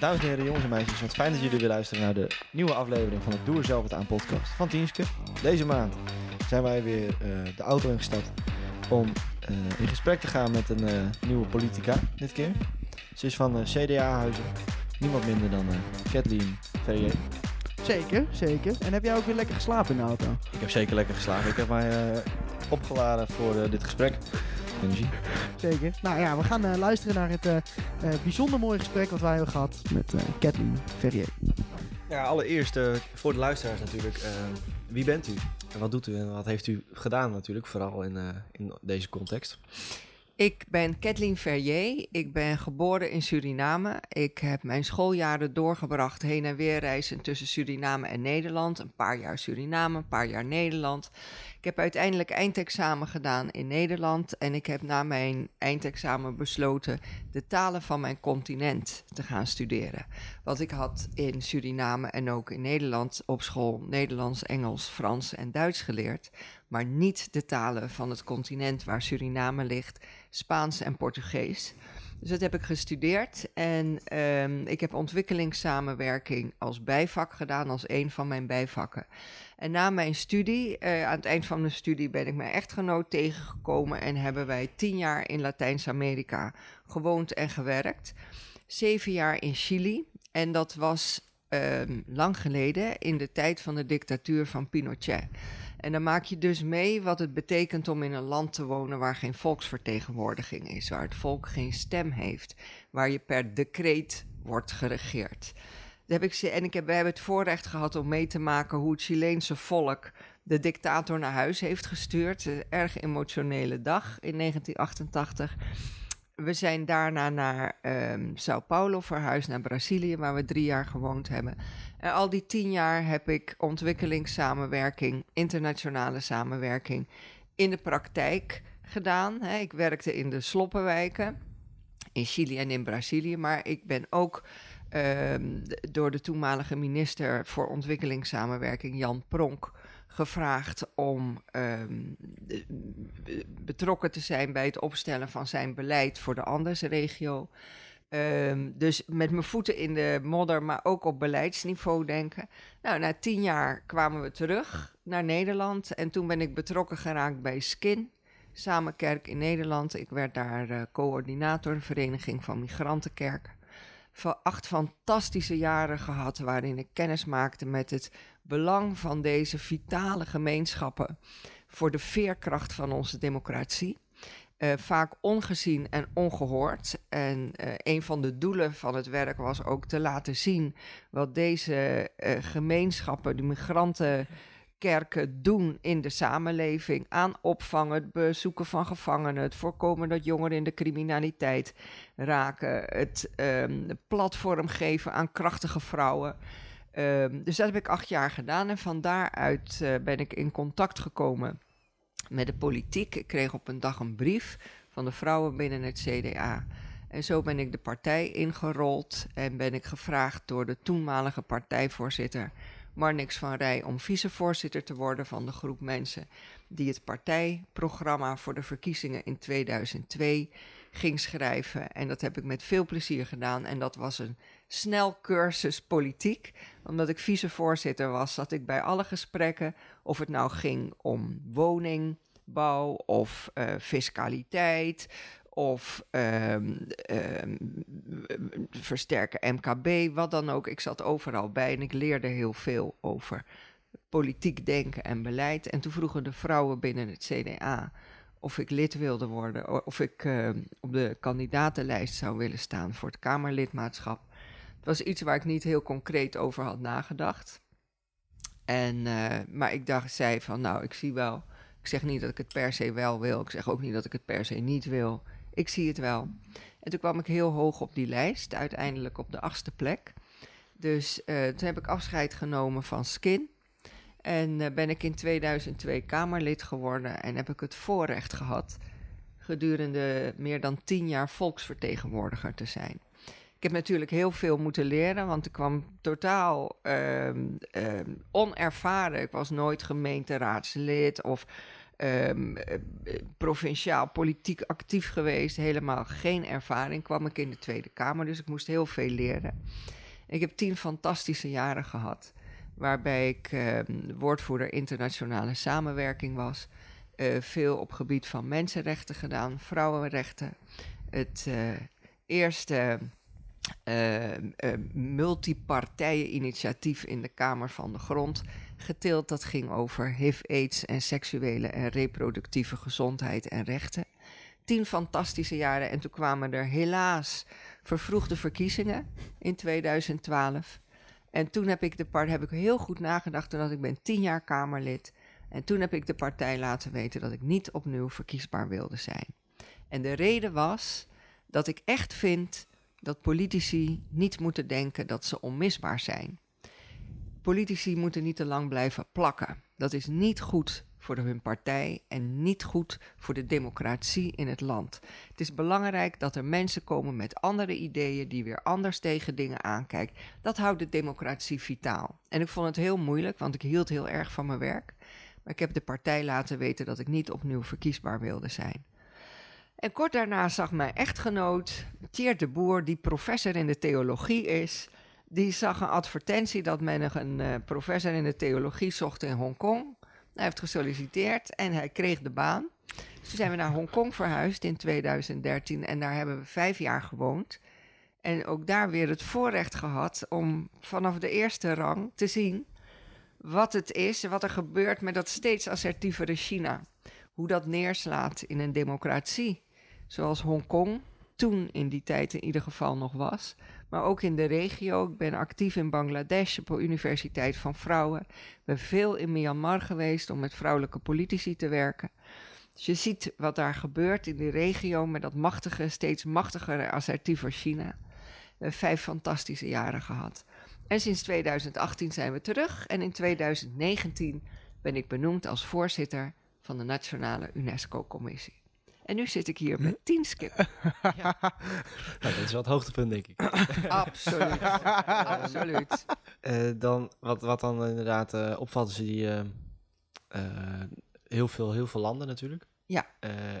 Dames en heren, jongens en meisjes, wat fijn dat jullie weer luisteren naar de nieuwe aflevering van het Doe er zelf het aan podcast van Tienske. Deze maand zijn wij weer uh, de auto ingestapt om uh, in gesprek te gaan met een uh, nieuwe politica dit keer. Ze is van CDA-huizen, niemand minder dan Kathleen Ferrier. Zeker, zeker. En heb jij ook weer lekker geslapen in de auto? Ik heb zeker lekker geslapen. Ik heb mij opgeladen voor dit gesprek energie. Zeker. Nou ja, we gaan luisteren naar het uh, uh, bijzonder mooie gesprek wat wij hebben gehad met Kathleen Ferrier. Ja, allereerst voor de luisteraars natuurlijk. wie bent u? En wat doet u en wat heeft u gedaan natuurlijk, vooral in, in deze context? Ik ben Kathleen Ferrier. Ik ben geboren in Suriname. Ik heb mijn schooljaren doorgebracht heen en weer reizen tussen Suriname en Nederland. Een paar jaar Suriname, een paar jaar Nederland. Ik heb uiteindelijk eindexamen gedaan in Nederland. En ik heb na mijn eindexamen besloten de talen van mijn continent te gaan studeren. Want ik had in Suriname en ook in Nederland op school Nederlands, Engels, Frans en Duits geleerd. Maar niet de talen van het continent waar Suriname ligt Spaans en Portugees. Dus dat heb ik gestudeerd en um, ik heb ontwikkelingssamenwerking als bijvak gedaan, als een van mijn bijvakken. En na mijn studie, uh, aan het eind van mijn studie, ben ik mijn echtgenoot tegengekomen en hebben wij tien jaar in Latijns-Amerika gewoond en gewerkt. Zeven jaar in Chili en dat was um, lang geleden in de tijd van de dictatuur van Pinochet. En dan maak je dus mee wat het betekent om in een land te wonen waar geen volksvertegenwoordiging is, waar het volk geen stem heeft, waar je per decreet wordt geregeerd. heb ik, en ik heb, we hebben het voorrecht gehad om mee te maken hoe het Chileense volk de dictator naar huis heeft gestuurd. Een erg emotionele dag in 1988 we zijn daarna naar um, Sao Paulo verhuisd, naar Brazilië, waar we drie jaar gewoond hebben. En al die tien jaar heb ik ontwikkelingssamenwerking, internationale samenwerking in de praktijk gedaan. Ik werkte in de sloppenwijken in Chili en in Brazilië, maar ik ben ook um, door de toenmalige minister voor ontwikkelingssamenwerking, Jan Pronk, gevraagd om um, betrokken te zijn bij het opstellen van zijn beleid voor de Andersregio. Um, dus met mijn voeten in de modder, maar ook op beleidsniveau denken. Nou, na tien jaar kwamen we terug naar Nederland en toen ben ik betrokken geraakt bij Skin, Samenkerk in Nederland. Ik werd daar uh, coördinator, Vereniging van Migrantenkerken acht fantastische jaren gehad waarin ik kennis maakte met het belang van deze vitale gemeenschappen voor de veerkracht van onze democratie. Uh, vaak ongezien en ongehoord. En uh, een van de doelen van het werk was ook te laten zien wat deze uh, gemeenschappen, de migranten kerken doen in de samenleving aan opvangen, het bezoeken van gevangenen, het voorkomen dat jongeren in de criminaliteit raken, het um, platform geven aan krachtige vrouwen. Um, dus dat heb ik acht jaar gedaan en van daaruit uh, ben ik in contact gekomen met de politiek. Ik kreeg op een dag een brief van de vrouwen binnen het CDA. En zo ben ik de partij ingerold en ben ik gevraagd door de toenmalige partijvoorzitter Marnix van Rij om vicevoorzitter te worden van de groep mensen die het partijprogramma voor de verkiezingen in 2002 ging schrijven. En dat heb ik met veel plezier gedaan. En dat was een snel cursus politiek. Omdat ik vicevoorzitter was, zat ik bij alle gesprekken, of het nou ging om woningbouw of uh, fiscaliteit of um, um, versterken MKB, wat dan ook. Ik zat overal bij en ik leerde heel veel over politiek denken en beleid. En toen vroegen de vrouwen binnen het CDA of ik lid wilde worden, of ik uh, op de kandidatenlijst zou willen staan voor het Kamerlidmaatschap. Het was iets waar ik niet heel concreet over had nagedacht. En, uh, maar ik dacht, zei van, nou, ik zie wel. Ik zeg niet dat ik het per se wel wil. Ik zeg ook niet dat ik het per se niet wil ik zie het wel. En toen kwam ik heel hoog op die lijst, uiteindelijk op de achtste plek. Dus uh, toen heb ik afscheid genomen van Skin. En uh, ben ik in 2002 Kamerlid geworden en heb ik het voorrecht gehad gedurende meer dan tien jaar volksvertegenwoordiger te zijn. Ik heb natuurlijk heel veel moeten leren, want ik kwam totaal uh, onervaren. Ik was nooit gemeenteraadslid of ehm, eh, provinciaal politiek actief geweest, helemaal geen ervaring. Kwam ik in de Tweede Kamer, dus ik moest heel veel leren. Ik heb tien fantastische jaren gehad, waarbij ik ehm, woordvoerder internationale samenwerking was. Eh, veel op gebied van mensenrechten gedaan, vrouwenrechten. Het eh, eerste uh, multipartijen-initiatief in de Kamer van de Grond geteeld. Dat ging over HIV, AIDS en seksuele en reproductieve gezondheid en rechten. Tien fantastische jaren en toen kwamen er helaas vervroegde verkiezingen in 2012. En toen heb ik, de part, heb ik heel goed nagedacht, omdat ik ben tien jaar Kamerlid. En toen heb ik de partij laten weten dat ik niet opnieuw verkiesbaar wilde zijn. En de reden was dat ik echt vind dat politici niet moeten denken dat ze onmisbaar zijn. Politici moeten niet te lang blijven plakken. Dat is niet goed voor hun partij en niet goed voor de democratie in het land. Het is belangrijk dat er mensen komen met andere ideeën die weer anders tegen dingen aankijken. Dat houdt de democratie vitaal. En ik vond het heel moeilijk, want ik hield heel erg van mijn werk. Maar ik heb de partij laten weten dat ik niet opnieuw verkiesbaar wilde zijn. En kort daarna zag mijn echtgenoot, Thier de Boer, die professor in de theologie is, die zag een advertentie dat men een uh, professor in de theologie zocht in Hongkong. Hij heeft gesolliciteerd en hij kreeg de baan. Dus zijn we naar Hongkong verhuisd in 2013 en daar hebben we vijf jaar gewoond. En ook daar weer het voorrecht gehad om vanaf de eerste rang te zien wat het is, wat er gebeurt met dat steeds assertievere China. Hoe dat neerslaat in een democratie, zoals Hongkong toen in die tijd in ieder geval nog was. Maar ook in de regio. Ik ben actief in Bangladesh op de Universiteit van Vrouwen. Ik ben veel in Myanmar geweest om met vrouwelijke politici te werken. Dus je ziet wat daar gebeurt in die regio met dat machtige, steeds machtigere, assertiever China. We hebben vijf fantastische jaren gehad. En sinds 2018 zijn we terug. En in 2019 ben ik benoemd als voorzitter van de Nationale UNESCO-commissie. En nu zit ik hier met tien skip. Ja. Nou, dat is wel het hoogtepunt, denk ik. Absoluut. Absoluut. Uh, dan, wat, wat dan inderdaad uh, opvalt, is die uh, heel, veel, heel veel landen natuurlijk. Ja.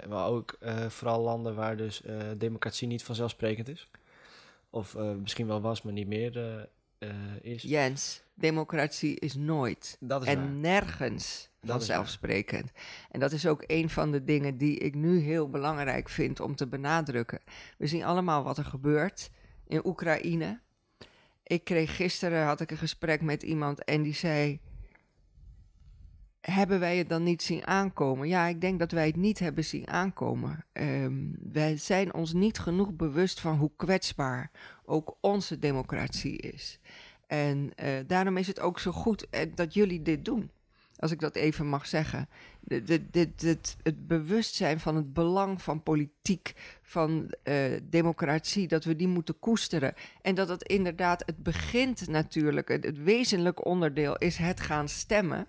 maar ook vooral landen waar dus democratie niet vanzelfsprekend is. Of misschien wel was, maar niet meer is. Jens, democratie is nooit Dat is en waar. nergens Dat vanzelfsprekend. En dat is ook een van de dingen die ik nu heel belangrijk vind om te benadrukken. We zien allemaal wat er gebeurt in Oekraïne. Ik kreeg gisteren had ik een gesprek met iemand en die zei: hebben wij het dan niet zien aankomen? Ja, ik denk dat wij het niet hebben zien aankomen. Um, wij zijn ons niet genoeg bewust van hoe kwetsbaar ook onze democratie is. En uh, daarom is het ook zo goed uh, dat jullie dit doen. Als ik dat even mag zeggen. Het, bewustzijn van het belang van politiek, van uh, democratie, dat we die moeten koesteren. En dat het inderdaad, het begint natuurlijk, het wezenlijk onderdeel is het gaan stemmen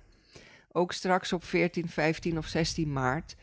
ook straks op 14, 15 of 16 maart.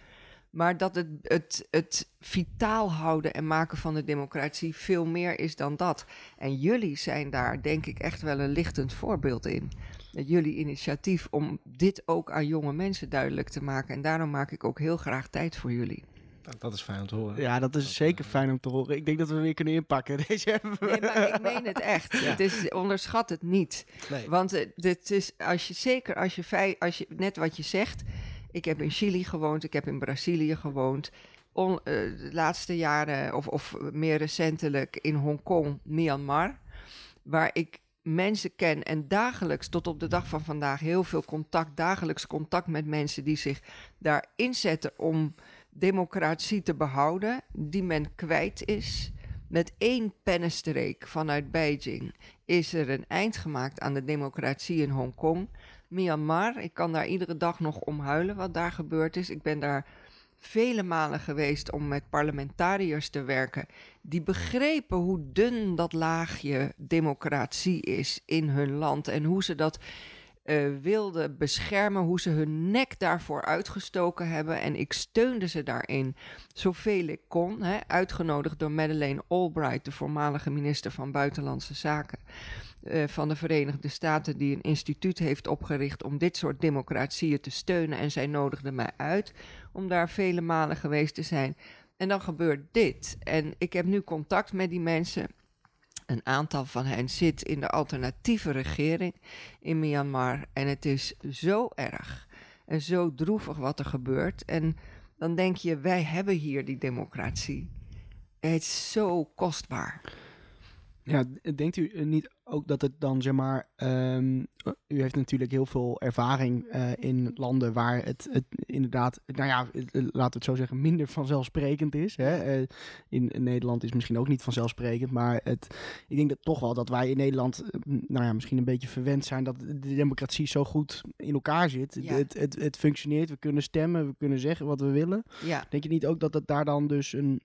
Maar dat het, het, het vitaal houden en maken van de democratie veel meer is dan dat. En jullie zijn daar, denk ik, echt wel een lichtend voorbeeld in. Met jullie initiatief om dit ook aan jonge mensen duidelijk te maken. En daarom maak ik ook heel graag tijd voor jullie. Dat, dat is fijn om te horen. Ja, dat is Dat, zeker eh, fijn om te horen. Ik denk dat we weer kunnen inpakken. Deze. Nee, maar ik meen het echt. Ja. Het is, onderschat het niet. Nee. Want eh, dit is, als je, zeker als je, als je, net wat je zegt, ik heb in Chili gewoond, ik heb in Brazilië gewoond. On, eh, de laatste jaren, of, of meer recentelijk, in Hongkong, Myanmar. Waar ik mensen ken en dagelijks, tot op de dag van vandaag, heel veel contact, dagelijks contact met mensen die zich daar inzetten om democratie te behouden, die men kwijt is. Met één pennenstreek vanuit Beijing is er een eind gemaakt aan de democratie in Hongkong. Myanmar, ik kan daar iedere dag nog om huilen wat daar gebeurd is. Ik ben daar vele malen geweest om met parlementariërs te werken. Die begrepen hoe dun dat laagje democratie is in hun land en hoe ze dat eh, wilden beschermen, hoe ze hun nek daarvoor uitgestoken hebben. En ik steunde ze daarin zoveel ik kon. Hè, uitgenodigd door Madeleine Albright, de voormalige minister van Buitenlandse Zaken. Eh, van de Verenigde Staten die een instituut heeft opgericht om dit soort democratieën te steunen. En zij nodigde mij uit om daar vele malen geweest te zijn. En dan gebeurt dit. En ik heb nu contact met die mensen. Een aantal van hen zit in de alternatieve regering in Myanmar. En het is zo erg en zo droevig wat er gebeurt. En dan denk je, wij hebben hier die democratie. Het is zo kostbaar. Ja, denkt u niet ook dat het dan, zeg maar, ehm, u heeft natuurlijk heel veel ervaring uh, in landen waar het, het inderdaad, nou ja, laten we het zo zeggen, minder vanzelfsprekend is. Hè? Uh, in, in, Nederland is misschien ook niet vanzelfsprekend, maar het, ik denk dat toch wel dat wij in Nederland, nou ja, misschien een beetje verwend zijn dat de democratie zo goed in elkaar zit. Ja. Het, het, het functioneert, we kunnen stemmen, we kunnen zeggen wat we willen. Ja. Denk je niet ook dat het daar dan dus een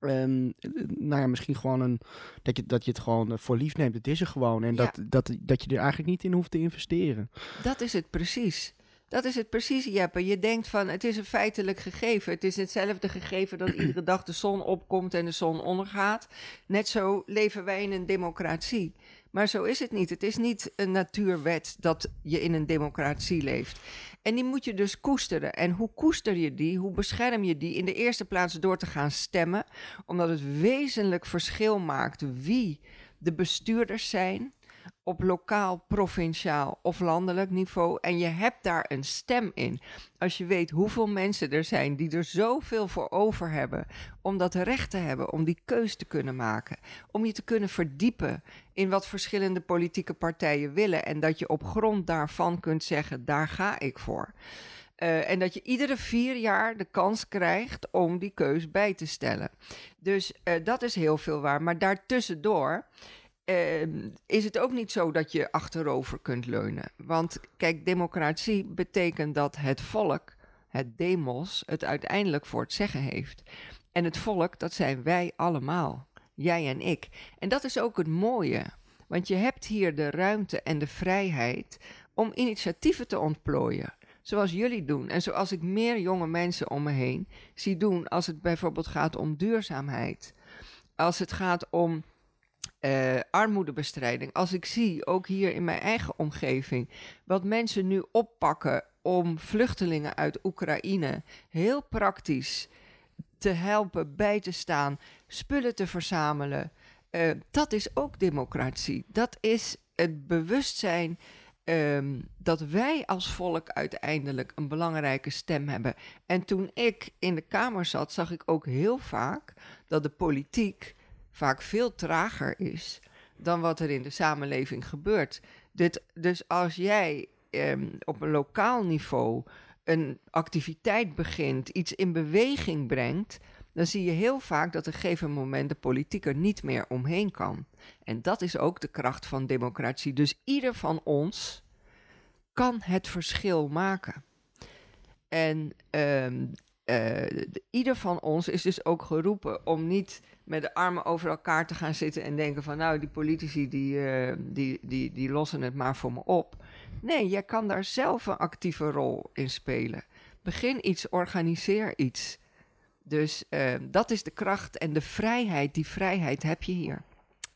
Um, nou ja, misschien gewoon een. Dat je, dat je het gewoon voor lief neemt. Het is er gewoon. En Ja. dat, dat, dat je er eigenlijk niet in hoeft te investeren. Dat is het precies. Dat is het precies, Jeppe. Je denkt van, het is een feitelijk gegeven. Het is hetzelfde gegeven dat iedere dag de zon opkomt en de zon ondergaat. Net zo leven wij in een democratie. Maar zo is het niet. Het is niet een natuurwet dat je in een democratie leeft. En die moet je dus koesteren. En hoe koester je die? Hoe bescherm je die? In de eerste plaats door te gaan stemmen. Omdat het wezenlijk verschil maakt wie de bestuurders zijn op lokaal, provinciaal of landelijk niveau. En je hebt daar een stem in. Als je weet hoeveel mensen er zijn die er zoveel voor over hebben om dat recht te hebben, om die keus te kunnen maken, om je te kunnen verdiepen in wat verschillende politieke partijen willen en dat je op grond daarvan kunt zeggen, daar ga ik voor. Uh, en dat je iedere vier jaar de kans krijgt om die keus bij te stellen. Dus uh, dat is heel veel waar. Maar daartussendoor uh, is het ook niet zo dat je achterover kunt leunen. Want kijk, democratie betekent dat het volk, het demos, het uiteindelijk voor het zeggen heeft. En het volk, dat zijn wij allemaal. Jij en ik. En dat is ook het mooie. Want je hebt hier de ruimte en de vrijheid om initiatieven te ontplooien. Zoals jullie doen. En zoals ik meer jonge mensen om me heen zie doen als het bijvoorbeeld gaat om duurzaamheid. Als het gaat om uh, armoedebestrijding. Als ik zie, ook hier in mijn eigen omgeving, wat mensen nu oppakken om vluchtelingen uit Oekraïne heel praktisch te helpen, bij te staan, spullen te verzamelen. Uh, dat is ook democratie. Dat is het bewustzijn um, dat wij als volk uiteindelijk een belangrijke stem hebben. En toen ik in de Kamer zat, zag ik ook heel vaak dat de politiek vaak veel trager is dan wat er in de samenleving gebeurt. Dit, dus als jij um, op een lokaal niveau een activiteit begint, iets in beweging brengt, dan zie je heel vaak dat op een gegeven moment de politiek er niet meer omheen kan. En dat is ook de kracht van democratie. Dus ieder van ons kan het verschil maken. En um, uh, ieder van ons is dus ook geroepen om niet met de armen over elkaar te gaan zitten en denken van nou, die politici die, uh, die, die, die lossen het maar voor me op. Nee, jij kan daar zelf een actieve rol in spelen. Begin iets, organiseer iets. Dus uh, dat is de kracht en de vrijheid. Die vrijheid heb je hier.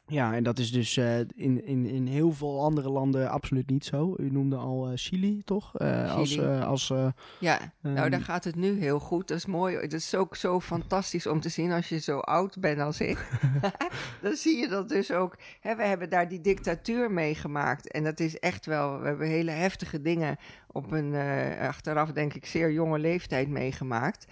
Ja, en dat is dus uh, in, in, in heel veel andere landen absoluut niet zo. U noemde al uh, Chili, toch? Chili. Als, als, ja, um, nou daar gaat het nu heel goed. Dat is mooi. Het is ook zo fantastisch om te zien als je zo oud bent als ik. dan zie je dat dus ook. Hè, we hebben daar die dictatuur meegemaakt. En dat is echt wel, we hebben hele heftige dingen op een achteraf denk ik zeer jonge leeftijd meegemaakt.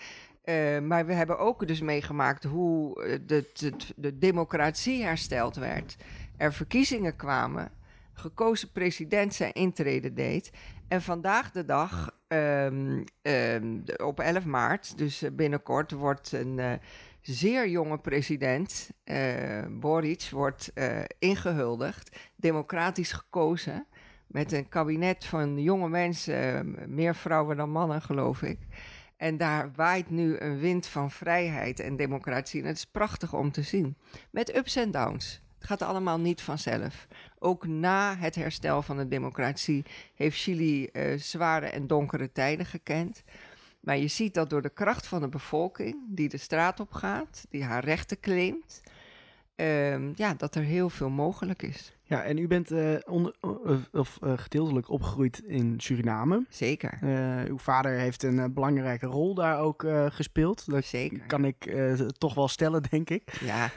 Uh, maar we hebben ook dus meegemaakt hoe de, de, de, democratie hersteld werd. Er verkiezingen kwamen, gekozen president zijn intrede deed. En vandaag de dag, um, um, op 11 maart, dus binnenkort, wordt een zeer jonge president, Boric, wordt ingehuldigd, democratisch gekozen. Met een kabinet van jonge mensen, meer vrouwen dan mannen, geloof ik. En daar waait nu een wind van vrijheid en democratie. En het is prachtig om te zien. Met ups en downs. Het gaat allemaal niet vanzelf. Ook na het herstel van de democratie heeft Chili uh, zware en donkere tijden gekend. Maar je ziet dat door de kracht van de bevolking, die de straat op gaat, die haar rechten claimt, ehm, ja, dat er heel veel mogelijk is. Ja, en u bent eh, onder, eh, of, uh, gedeeltelijk opgegroeid in Suriname. Zeker. uw vader heeft een belangrijke rol daar ook gespeeld. Dat Zeker. kan ik toch wel stellen, denk ik. Ja.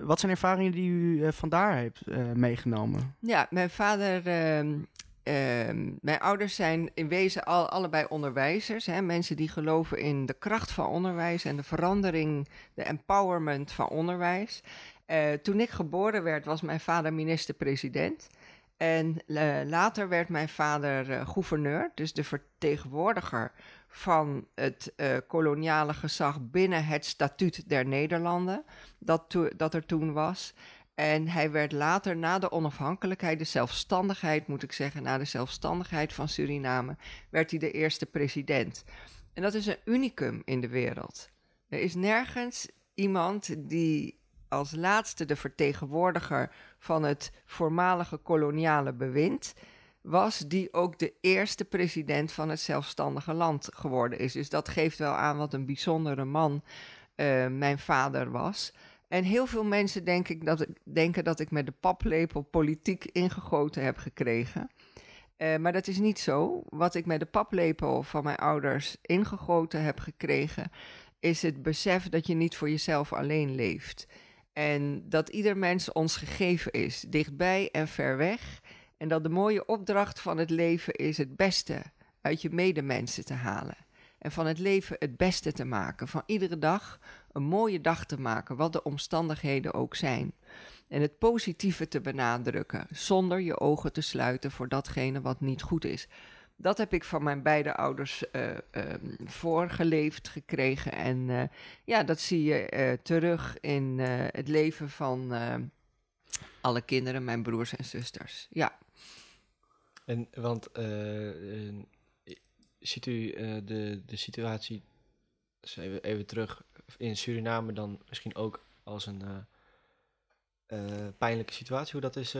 wat zijn ervaringen die u vandaar heeft meegenomen? Ja, mijn vader ehm, Ehm, mijn ouders zijn in wezen al, allebei onderwijzers. Hè? Mensen die geloven in de kracht van onderwijs en de verandering, de empowerment van onderwijs. Uh, toen ik geboren werd, was mijn vader minister-president. En uh, later werd mijn vader uh, gouverneur, dus de vertegenwoordiger van het koloniale gezag binnen het statuut der Nederlanden, dat, dat er toen was. En hij werd later, na de onafhankelijkheid, de zelfstandigheid moet ik zeggen, na de zelfstandigheid van Suriname, werd hij de eerste president. En dat is een unicum in de wereld. Er is nergens iemand die als laatste de vertegenwoordiger van het voormalige koloniale bewind was, die ook de eerste president van het zelfstandige land geworden is. Dus dat geeft wel aan wat een bijzondere man uh, mijn vader was. En heel veel mensen denk ik dat, denken dat ik met de paplepel politiek ingegoten heb gekregen. Uh, maar dat is niet zo. Wat ik met de paplepel van mijn ouders ingegoten heb gekregen, is het besef dat je niet voor jezelf alleen leeft. En dat ieder mens ons gegeven is, dichtbij en ver weg. En dat de mooie opdracht van het leven is het beste uit je medemensen te halen. En van het leven het beste te maken. Van iedere dag een mooie dag te maken, wat de omstandigheden ook zijn. En het positieve te benadrukken, zonder je ogen te sluiten voor datgene wat niet goed is. Dat heb ik van mijn beide ouders uh, uh, voorgeleefd gekregen. En uh, ja, dat zie je eh, terug in het leven van alle kinderen, mijn broers en zusters. Ja. En want ziet u de, de situatie, dus even, even terug, in Suriname dan misschien ook als een pijnlijke situatie, hoe dat is.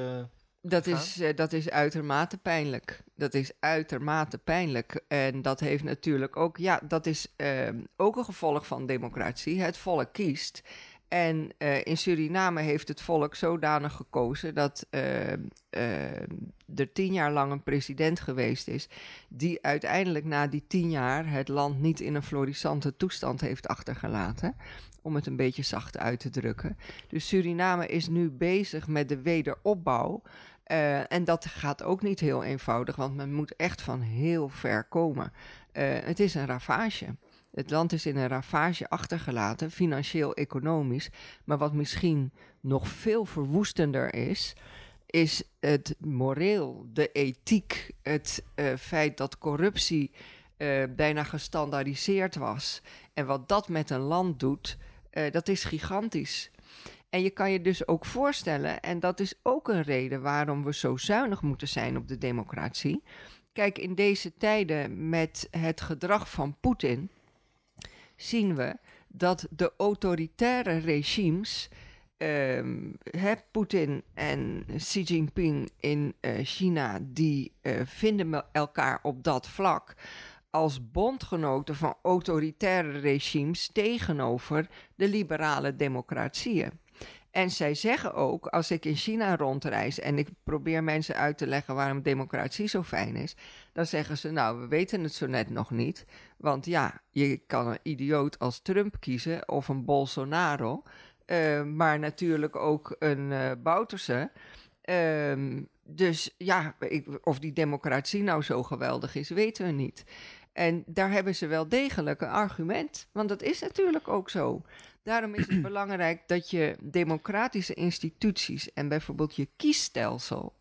Dat is, dat is uitermate pijnlijk. Dat is uitermate pijnlijk. En dat heeft natuurlijk ook, ja, dat is ehm, ook een gevolg van democratie. Het volk kiest. En uh, in Suriname heeft het volk zodanig gekozen dat uh, uh, er tien jaar lang een president geweest is, die uiteindelijk na die tien jaar het land niet in een florissante toestand heeft achtergelaten, om het een beetje zacht uit te drukken. Dus Suriname is nu bezig met de wederopbouw. En dat gaat ook niet heel eenvoudig, want men moet echt van heel ver komen. het is een ravage. Het land is in een ravage achtergelaten, financieel-economisch. Maar wat misschien nog veel verwoestender is, is het moreel, de ethiek, het uh, feit dat corruptie bijna gestandaardiseerd was. En wat dat met een land doet, dat is gigantisch. En je kan je dus ook voorstellen, en dat is ook een reden waarom we zo zuinig moeten zijn op de democratie. Kijk, in deze tijden met het gedrag van Poetin zien we dat de autoritaire regimes, um, Poetin en Xi Jinping in uh, China, die uh, vinden elkaar op dat vlak als bondgenoten van autoritaire regimes tegenover de liberale democratieën. En zij zeggen ook, als ik in China rondreis en ik probeer mensen uit te leggen waarom democratie zo fijn is, dan zeggen ze, nou, we weten het zo net nog niet. Want ja, je kan een idioot als Trump kiezen of een Bolsonaro, uh, maar natuurlijk ook een uh, Bouterse. Uh, dus ja, ik, of die democratie nou zo geweldig is, weten we niet. En daar hebben ze wel degelijk een argument, want dat is natuurlijk ook zo. Daarom is het belangrijk dat je democratische instituties en bijvoorbeeld je kiesstelsel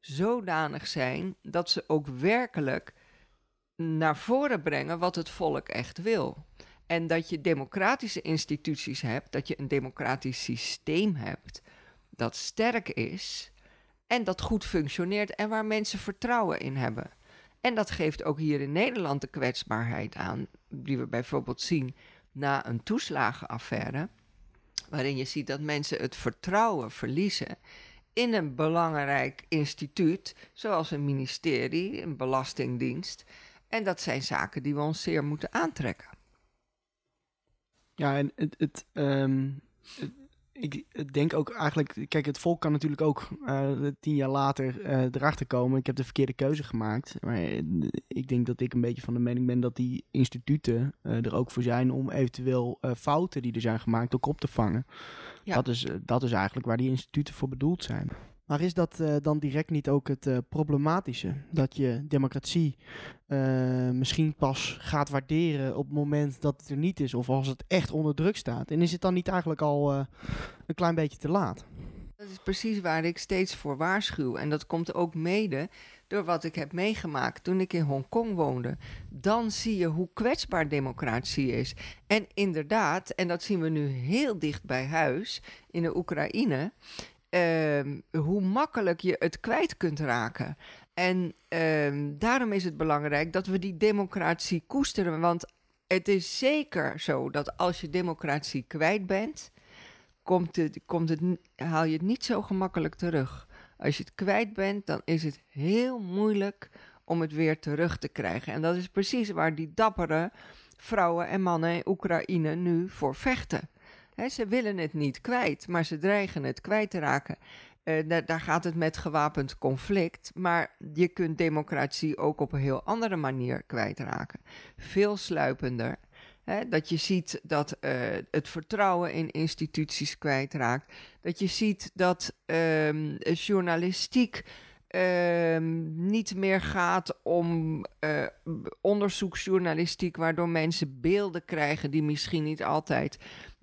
zodanig zijn dat ze ook werkelijk naar voren brengen wat het volk echt wil. En dat je democratische instituties hebt, dat je een democratisch systeem hebt dat sterk is en dat goed functioneert en waar mensen vertrouwen in hebben. En dat geeft ook hier in Nederland de kwetsbaarheid aan, die we bijvoorbeeld zien na een toeslagenaffaire, waarin je ziet dat mensen het vertrouwen verliezen in een belangrijk instituut, zoals een ministerie, een belastingdienst. En dat zijn zaken die we ons zeer moeten aantrekken. Ja, en het, het, um, het ik denk ook eigenlijk, kijk, het volk kan natuurlijk ook uh, tien jaar later uh, erachter komen. Ik heb de verkeerde keuze gemaakt. Maar ik denk dat ik een beetje van de mening ben dat die instituten uh, er ook voor zijn om eventueel fouten die er zijn gemaakt ook op te vangen. Ja. Dat, is, dat is eigenlijk waar die instituten voor bedoeld zijn. Maar is dat uh, dan direct niet ook het uh, problematische? Dat je democratie uh, misschien pas gaat waarderen op het moment dat het er niet is, of als het echt onder druk staat? En is het dan niet eigenlijk al een klein beetje te laat? Dat is precies waar ik steeds voor waarschuw. En dat komt ook mede door wat ik heb meegemaakt toen ik in Hongkong woonde. Dan zie je hoe kwetsbaar democratie is. En inderdaad, en dat zien we nu heel dicht bij huis in de Oekraïne um, hoe makkelijk je het kwijt kunt raken. En um, daarom is het belangrijk dat we die democratie koesteren. Want het is zeker zo dat als je democratie kwijt bent, komt het, komt het, haal je het niet zo gemakkelijk terug. Als je het kwijt bent, dan is het heel moeilijk om het weer terug te krijgen. En dat is precies waar die dappere vrouwen en mannen in Oekraïne nu voor vechten ze willen het niet kwijt, maar ze dreigen het kwijt te raken. Uh, daar, gaat het met gewapend conflict. Maar je kunt democratie ook op een heel andere manier kwijtraken. Veel sluipender. Dat je ziet dat uh, het vertrouwen in instituties kwijtraakt. Dat je ziet dat um, journalistiek Ehm, niet meer gaat om uh, onderzoeksjournalistiek, waardoor mensen beelden krijgen die misschien niet altijd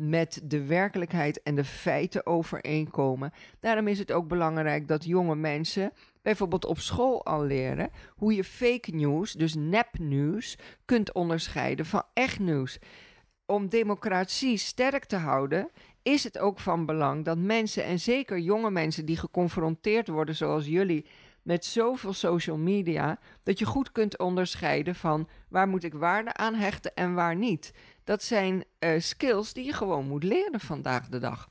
met de werkelijkheid en de feiten overeenkomen. Daarom is het ook belangrijk dat jonge mensen bijvoorbeeld op school al leren hoe je fake news, dus nepnieuws, kunt onderscheiden van echt nieuws. Om democratie sterk te houden, is het ook van belang dat mensen, en zeker jonge mensen die geconfronteerd worden, zoals jullie, met zoveel social media, dat je goed kunt onderscheiden van waar moet ik waarde aan hechten en waar niet. Dat zijn uh, skills die je gewoon moet leren vandaag de dag.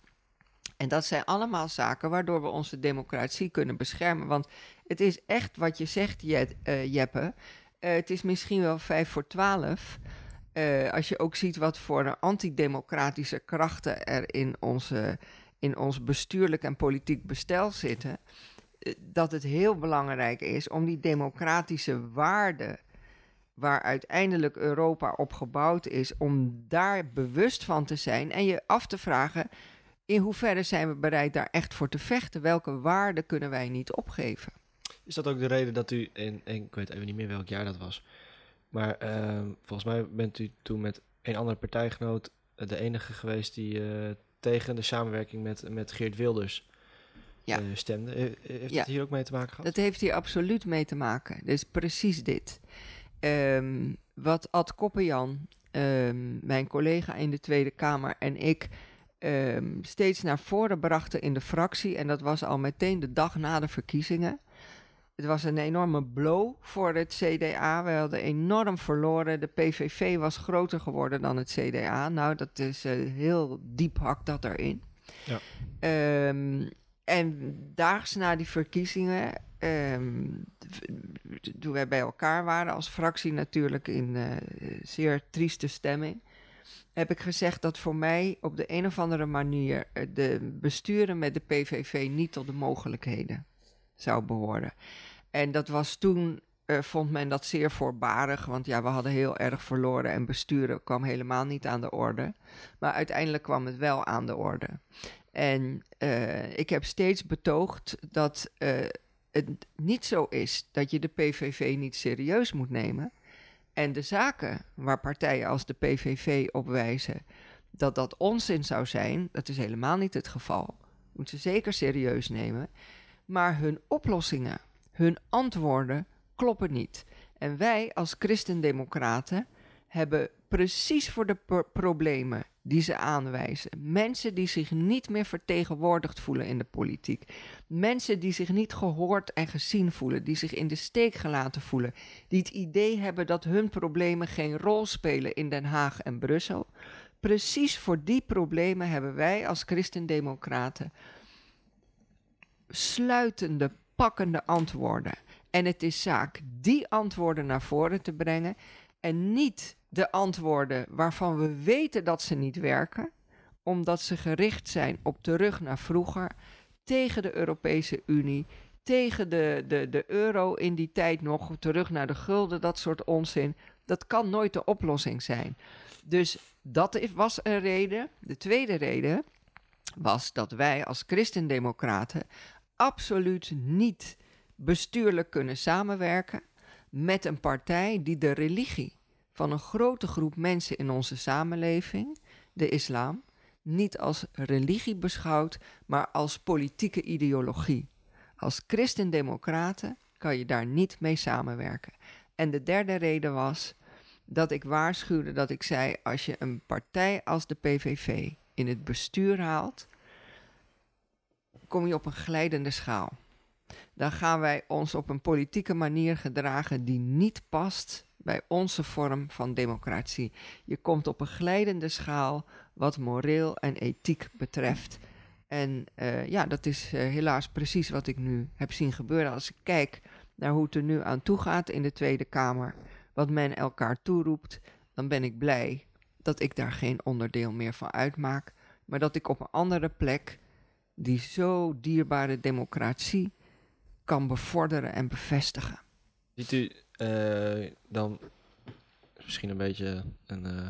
En dat zijn allemaal zaken waardoor we onze democratie kunnen beschermen. Want het is echt wat je zegt, uh, Jeppe. Uh, het is misschien wel vijf voor twaalf. als je ook ziet wat voor antidemocratische krachten er in, onze, in ons bestuurlijk en politiek bestel zitten dat het heel belangrijk is om die democratische waarden waar uiteindelijk Europa op gebouwd is, om daar bewust van te zijn en je af te vragen in hoeverre zijn we bereid daar echt voor te vechten? Welke waarden kunnen wij niet opgeven? Is dat ook de reden dat u, en, ik weet even niet meer welk jaar dat was, maar uh, volgens mij bent u toen met een andere partijgenoot de enige geweest die uh, tegen de samenwerking met, met Geert Wilders ja. uh, stemde. heeft ja. het hier ook mee te maken gehad? Dat heeft hier absoluut mee te maken. Dus precies dit. Um, wat Ad Koppenjan, um, mijn collega in de Tweede Kamer en ik um, steeds naar voren brachten in de fractie, en dat was al meteen de dag na de verkiezingen. Het was een enorme blow voor het CDA. We hadden enorm verloren. De PVV was groter geworden dan het CDA. Nou, dat is uh, heel diep hak dat erin. Ja. Um, en daags na die verkiezingen, um, toen wij bij elkaar waren als fractie natuurlijk in uh, zeer trieste stemming, heb ik gezegd dat voor mij op de een of andere manier eh, de besturen met de PVV niet tot de mogelijkheden zou behoren. En dat was toen, uh, vond men dat zeer voorbarig, want ja, we hadden heel erg verloren en besturen kwam helemaal niet aan de orde. Maar uiteindelijk kwam het wel aan de orde. En ik heb steeds betoogd dat het niet zo is dat je de PVV niet serieus moet nemen. En de zaken waar partijen als de PVV op wijzen dat dat onzin zou zijn, dat is helemaal niet het geval. Moet ze zeker serieus nemen. Maar hun oplossingen, hun antwoorden kloppen niet. En wij als christendemocraten hebben precies voor de problemen die ze aanwijzen. Mensen die zich niet meer vertegenwoordigd voelen in de politiek. Mensen die zich niet gehoord en gezien voelen, die zich in de steek gelaten voelen, die het idee hebben dat hun problemen geen rol spelen in Den Haag en Brussel. Precies voor die problemen hebben wij als christendemocraten sluitende, pakkende antwoorden. En het is zaak die antwoorden naar voren te brengen en niet de antwoorden waarvan we weten dat ze niet werken, omdat ze gericht zijn op terug naar vroeger, tegen de Europese Unie, tegen de, de, de euro in die tijd nog, terug naar de gulden, dat soort onzin. Dat kan nooit de oplossing zijn. Dus dat was een reden. De tweede reden was dat wij als christendemocraten absoluut niet bestuurlijk kunnen samenwerken met een partij die de religie van een grote groep mensen in onze samenleving, de islam, niet als religie beschouwt, maar als politieke ideologie. Als christendemocraten kan je daar niet mee samenwerken. En de derde reden was dat ik waarschuwde dat ik zei: als je een partij als de PVV in het bestuur haalt, kom je op een glijdende schaal. Dan gaan wij ons op een politieke manier gedragen die niet past bij onze vorm van democratie. Je komt op een glijdende schaal wat moreel en ethiek betreft. En eh, ja, dat is eh, helaas precies wat ik nu heb zien gebeuren. Als ik kijk naar hoe het er nu aan toe gaat in de Tweede Kamer, wat men elkaar toeroept, dan ben ik blij dat ik daar geen onderdeel meer van uitmaak, maar dat ik op een andere plek die zo dierbare democratie kan bevorderen en bevestigen. Ziet u eh, dan, misschien een beetje een eh,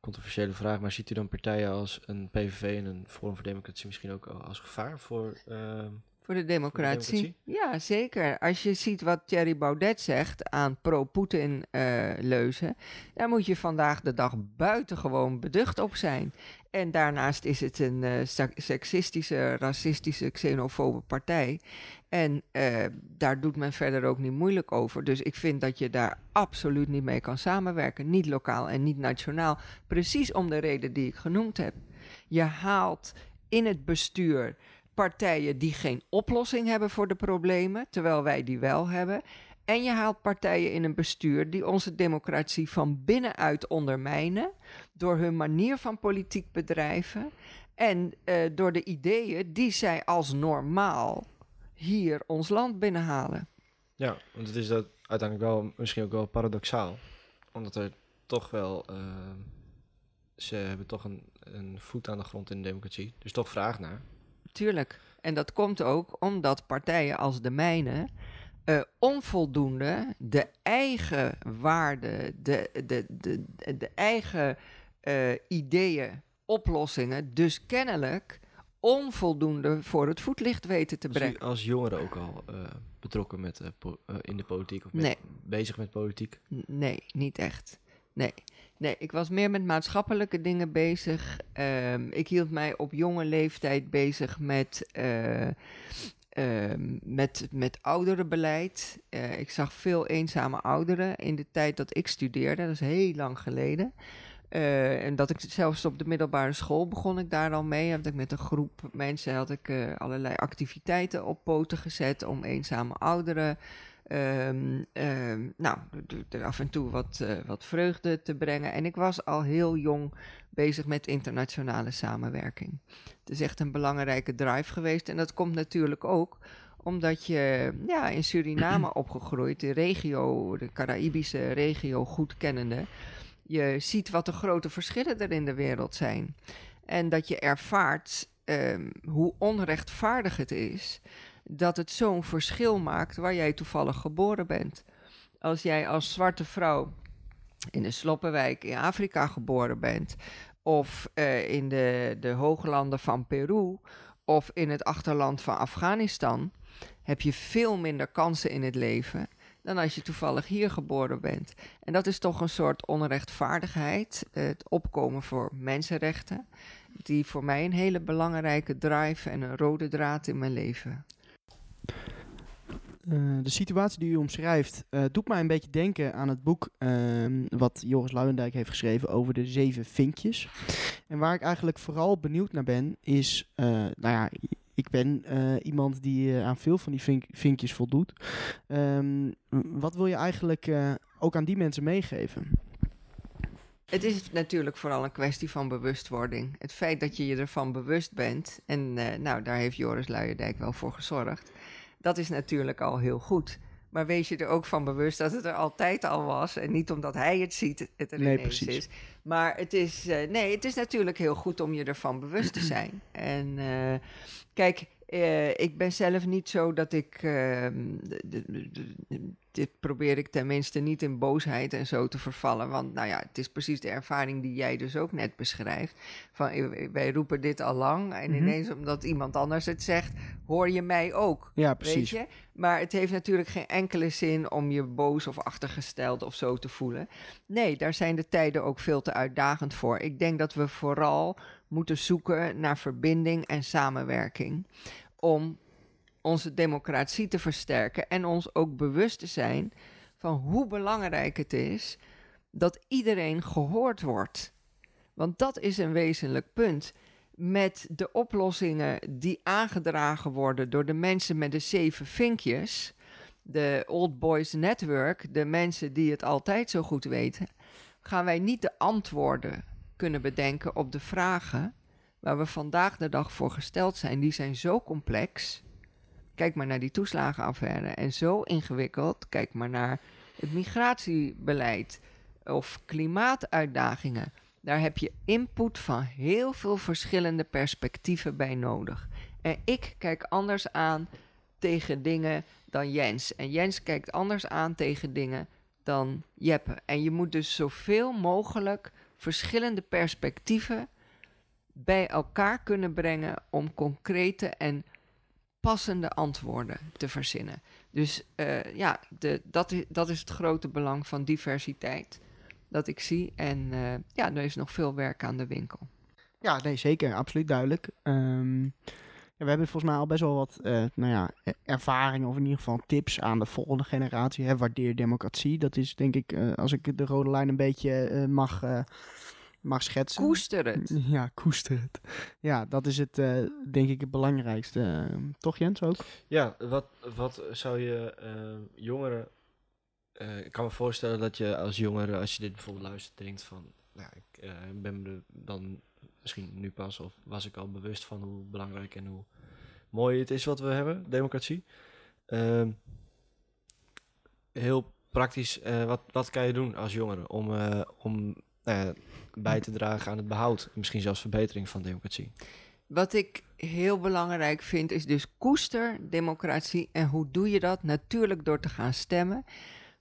controversiële vraag, maar ziet u dan partijen als een PVV en een Forum voor Democratie misschien ook als gevaar voor... eh, Voor de democratie? democratie? Ja, zeker. Als je ziet wat Thierry Baudet zegt aan pro-Poetin-leuzen, daar moet je vandaag de dag buitengewoon beducht op zijn. En daarnaast is het een eh, seksistische, racistische, xenofobe partij. En eh, daar doet men verder ook niet moeilijk over. Dus ik vind dat je daar absoluut niet mee kan samenwerken. Niet lokaal en niet nationaal. Precies om de reden die ik genoemd heb. Je haalt in het bestuur partijen die geen oplossing hebben voor de problemen, terwijl wij die wel hebben. En je haalt partijen in een bestuur die onze democratie van binnenuit ondermijnen door hun manier van politiek bedrijven en eh, door de ideeën die zij als normaal hier ons land binnenhalen. Ja, want het is dat uiteindelijk wel misschien ook wel paradoxaal. Omdat er toch wel. eh, ze hebben toch een, een voet aan de grond in de democratie. Dus toch vraag naar. Tuurlijk. En dat komt ook omdat partijen als de mijne eh, onvoldoende de eigen waarden, de, de, de, de, eigen eh, ideeën, oplossingen, dus kennelijk onvoldoende voor het voetlicht weten te Was u brengen. als jongere ook al eh, betrokken met, in de politiek? Of met- Nee. bezig met politiek? Nee, niet echt. Nee. Nee, ik was meer met maatschappelijke dingen bezig. Ehm, ik hield mij op jonge leeftijd bezig met, ehm, met, met ouderenbeleid. Eh, ik zag veel eenzame ouderen in de tijd dat ik studeerde. Dat is heel lang geleden. Eh, en dat ik zelfs op de middelbare school begon ik daar al mee. Had ik met een groep mensen had ik eh, allerlei activiteiten op poten gezet om eenzame ouderen Ehm, ehm, nou, d- af en toe wat, eh, wat vreugde te brengen. En ik was al heel jong bezig met internationale samenwerking. Het is echt een belangrijke drive geweest. En dat komt natuurlijk ook omdat je ja, in Suriname opgegroeid, de regio, de Caraïbische regio goed kennende. Je ziet wat de grote verschillen er in de wereld zijn. En dat je ervaart ehm, hoe onrechtvaardig het is dat het zo'n verschil maakt waar jij toevallig geboren bent. Als jij als zwarte vrouw in een sloppenwijk in Afrika geboren bent, of eh, in de, de hooglanden van Peru, of in het achterland van Afghanistan, heb je veel minder kansen in het leven dan als je toevallig hier geboren bent. En dat is toch een soort onrechtvaardigheid, het opkomen voor mensenrechten, die voor mij een hele belangrijke drive en een rode draad in mijn leven. Eh, de situatie die u omschrijft eh, doet mij een beetje denken aan het boek ehm, wat Joris Luijendijk heeft geschreven over de zeven vinkjes. En waar ik eigenlijk vooral benieuwd naar ben, is, eh, nou ja, ik ben iemand die aan veel van die vink- vinkjes voldoet. Ehm, wat wil je eigenlijk ook aan die mensen meegeven? Het is natuurlijk vooral een kwestie van bewustwording. Het feit dat je je ervan bewust bent, en nou, daar heeft Joris Luijendijk wel voor gezorgd, dat is natuurlijk al heel goed. Maar wees je er ook van bewust dat het er altijd al was. En niet omdat hij het ziet, het er Nee, precies. is. Maar het is, eh, nee, het is natuurlijk heel goed om je ervan bewust te zijn. En eh, kijk, eh, ik ben zelf niet zo dat ik. ehm, dit probeer ik tenminste niet in boosheid en zo te vervallen. Want nou ja, het is precies de ervaring die jij dus ook net beschrijft. Van eh, wij roepen dit al lang. En Mhm. ineens omdat iemand anders het zegt, hoor je mij ook. Ja, Weet precies. je? Maar het heeft natuurlijk geen enkele zin om je boos of achtergesteld of zo te voelen. Nee, daar zijn de tijden ook veel te uitdagend voor. Ik denk dat we vooral moeten zoeken naar verbinding en samenwerking. Om onze democratie te versterken en ons ook bewust te zijn van hoe belangrijk het is dat iedereen gehoord wordt. Want dat is een wezenlijk punt. Met de oplossingen die aangedragen worden door de mensen met de zeven vinkjes, de Old Boys Network, de mensen die het altijd zo goed weten, gaan wij niet de antwoorden kunnen bedenken op de vragen waar we vandaag de dag voor gesteld zijn. Die zijn zo complex. Kijk maar naar die toeslagenaffaire. En zo ingewikkeld. Kijk maar naar het migratiebeleid of klimaatuitdagingen. Daar heb je input van heel veel verschillende perspectieven bij nodig. En ik kijk anders aan tegen dingen dan Jens. En Jens kijkt anders aan tegen dingen dan Jeppe. En je moet dus zoveel mogelijk verschillende perspectieven bij elkaar kunnen brengen om concrete en passende antwoorden te verzinnen. Dus eh, ja, de, dat, is, dat is het grote belang van diversiteit dat ik zie. En eh, ja, er is nog veel werk aan de winkel. Ja, nee, zeker. Absoluut duidelijk. Ehm, we hebben volgens mij al best wel wat eh, nou ja, e- ervaringen of in ieder geval tips aan de volgende generatie. Hè. Waardeer democratie. Dat is denk ik, eh, als ik de rode lijn een beetje eh, mag, eh, mag schetsen. Koester het. Ja, koester het. Ja, dat is het, eh, denk ik, het belangrijkste. Ehm, toch Jens ook? Ja, wat, wat zou je eh, jongeren... eh, ik kan me voorstellen dat je als jongere, als je dit bijvoorbeeld luistert, denkt van... Nou, ik eh, ben me dan misschien nu pas, of was ik al bewust van hoe belangrijk en hoe mooi het is wat we hebben, democratie. Ehm, heel praktisch, eh, wat, wat kan je doen als jongere om, eh, om ja, bij te dragen aan het behoud, misschien zelfs verbetering van democratie? Wat ik heel belangrijk vind is dus koester democratie. En hoe doe je dat? Natuurlijk door te gaan stemmen.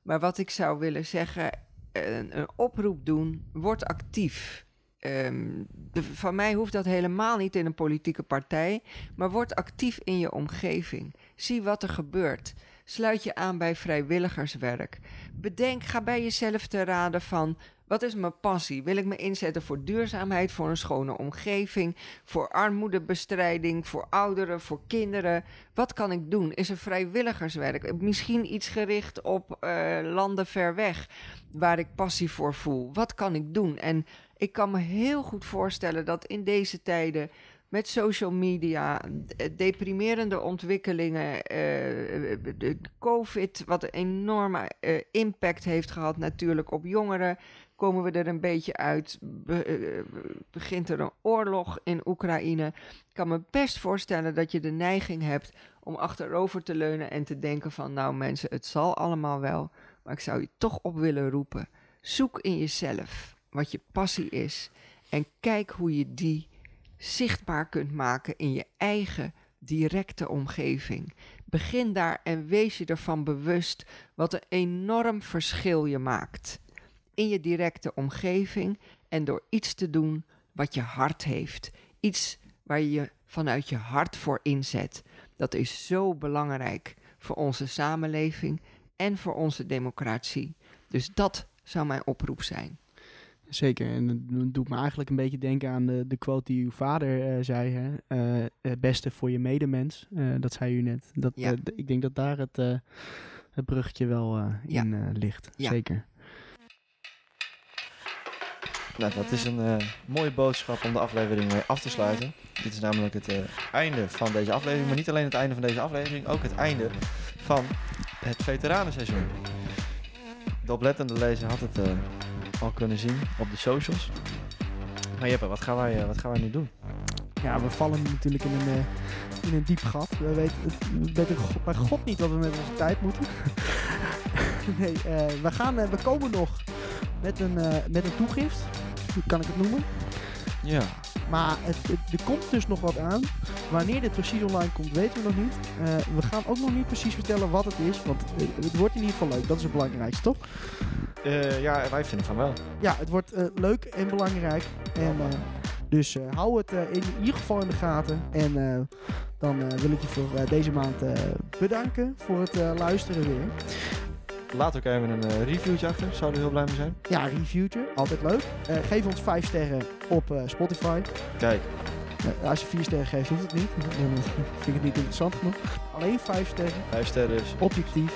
Maar wat ik zou willen zeggen, een oproep doen, word actief. Ehm, van mij hoeft dat helemaal niet in een politieke partij, maar word actief in je omgeving. Zie wat er gebeurt. Sluit je aan bij vrijwilligerswerk. Bedenk, ga bij jezelf te raden van wat is mijn passie? Wil ik me inzetten voor duurzaamheid, voor een schone omgeving, voor armoedebestrijding, voor ouderen, voor kinderen? Wat kan ik doen? Is er vrijwilligerswerk? Misschien iets gericht op eh, landen ver weg, waar ik passie voor voel. Wat kan ik doen? En ik kan me heel goed voorstellen dat in deze tijden met social media, deprimerende ontwikkelingen, eh, de COVID, wat een enorme eh, impact heeft gehad natuurlijk op jongeren, komen we er een beetje uit. Eh, begint er een oorlog in Oekraïne. Ik kan me best voorstellen dat je de neiging hebt om achterover te leunen en te denken van, nou mensen, het zal allemaal wel, maar ik zou je toch op willen roepen. Zoek in jezelf wat je passie is en kijk hoe je die zichtbaar kunt maken in je eigen directe omgeving. Begin daar en wees je ervan bewust wat een enorm verschil je maakt in je directe omgeving en door iets te doen wat je hart heeft. Iets waar je je vanuit je hart voor inzet. Dat is zo belangrijk voor onze samenleving en voor onze democratie. Dus dat zou mijn oproep zijn. Zeker. En dat doet me eigenlijk een beetje denken aan de, de quote die uw vader eh, zei. Hè? Eh, het beste voor je medemens. Eh, dat zei u net. Dat, Ja. eh, ik denk dat daar het, eh, het bruggetje wel eh, Ja. in eh, ligt. Ja. Zeker. Nou, dat is een eh, mooie boodschap om de aflevering mee af te sluiten. Dit is namelijk het eh, einde van deze aflevering. Maar niet alleen het einde van deze aflevering, ook het einde van het veteranenseizoen. De oplettende lezer had het eh, al kunnen zien op de socials. Maar Jeppe, wat gaan wij, eh, wat gaan wij nu doen? ja, we vallen nu natuurlijk in een, eh, in een diep gat. We weten, we weten go- bij god niet wat we met onze tijd moeten. nee, eh, we, gaan, we komen nog met een, eh, met een toegift. Hoe kan ik het noemen? Ja. Maar het, het- er komt dus nog wat aan. Wanneer dit precies online komt, weten we nog niet. We gaan ook nog niet precies vertellen wat het is. Want het wordt in ieder geval leuk. Dat is het belangrijkste, toch? Eh, ja, wij vinden van wel. Ja, het wordt eh, leuk en belangrijk. En, eh, dus hou het in ieder geval in de gaten. En dan wil ik je voor deze maand bedanken voor het luisteren weer. Laat ook even een reviewtje achter. Zouden we heel blij mee zijn. Ja, reviewtje, altijd leuk. Geef ons 5 sterren op Spotify. Kijk, als je 4 sterren geeft, hoeft het niet. Dan vind ik het niet interessant genoeg. Alleen 5 sterren, vijf sterren is. objectief.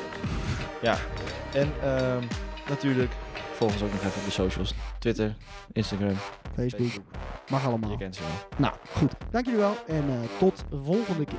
En ehm, natuurlijk, volg ons ook nog even op de socials. Twitter, Instagram, Facebook, Facebook. mag allemaal. Je kent ze wel. Nou, goed. Dank jullie wel en eh, tot de volgende keer.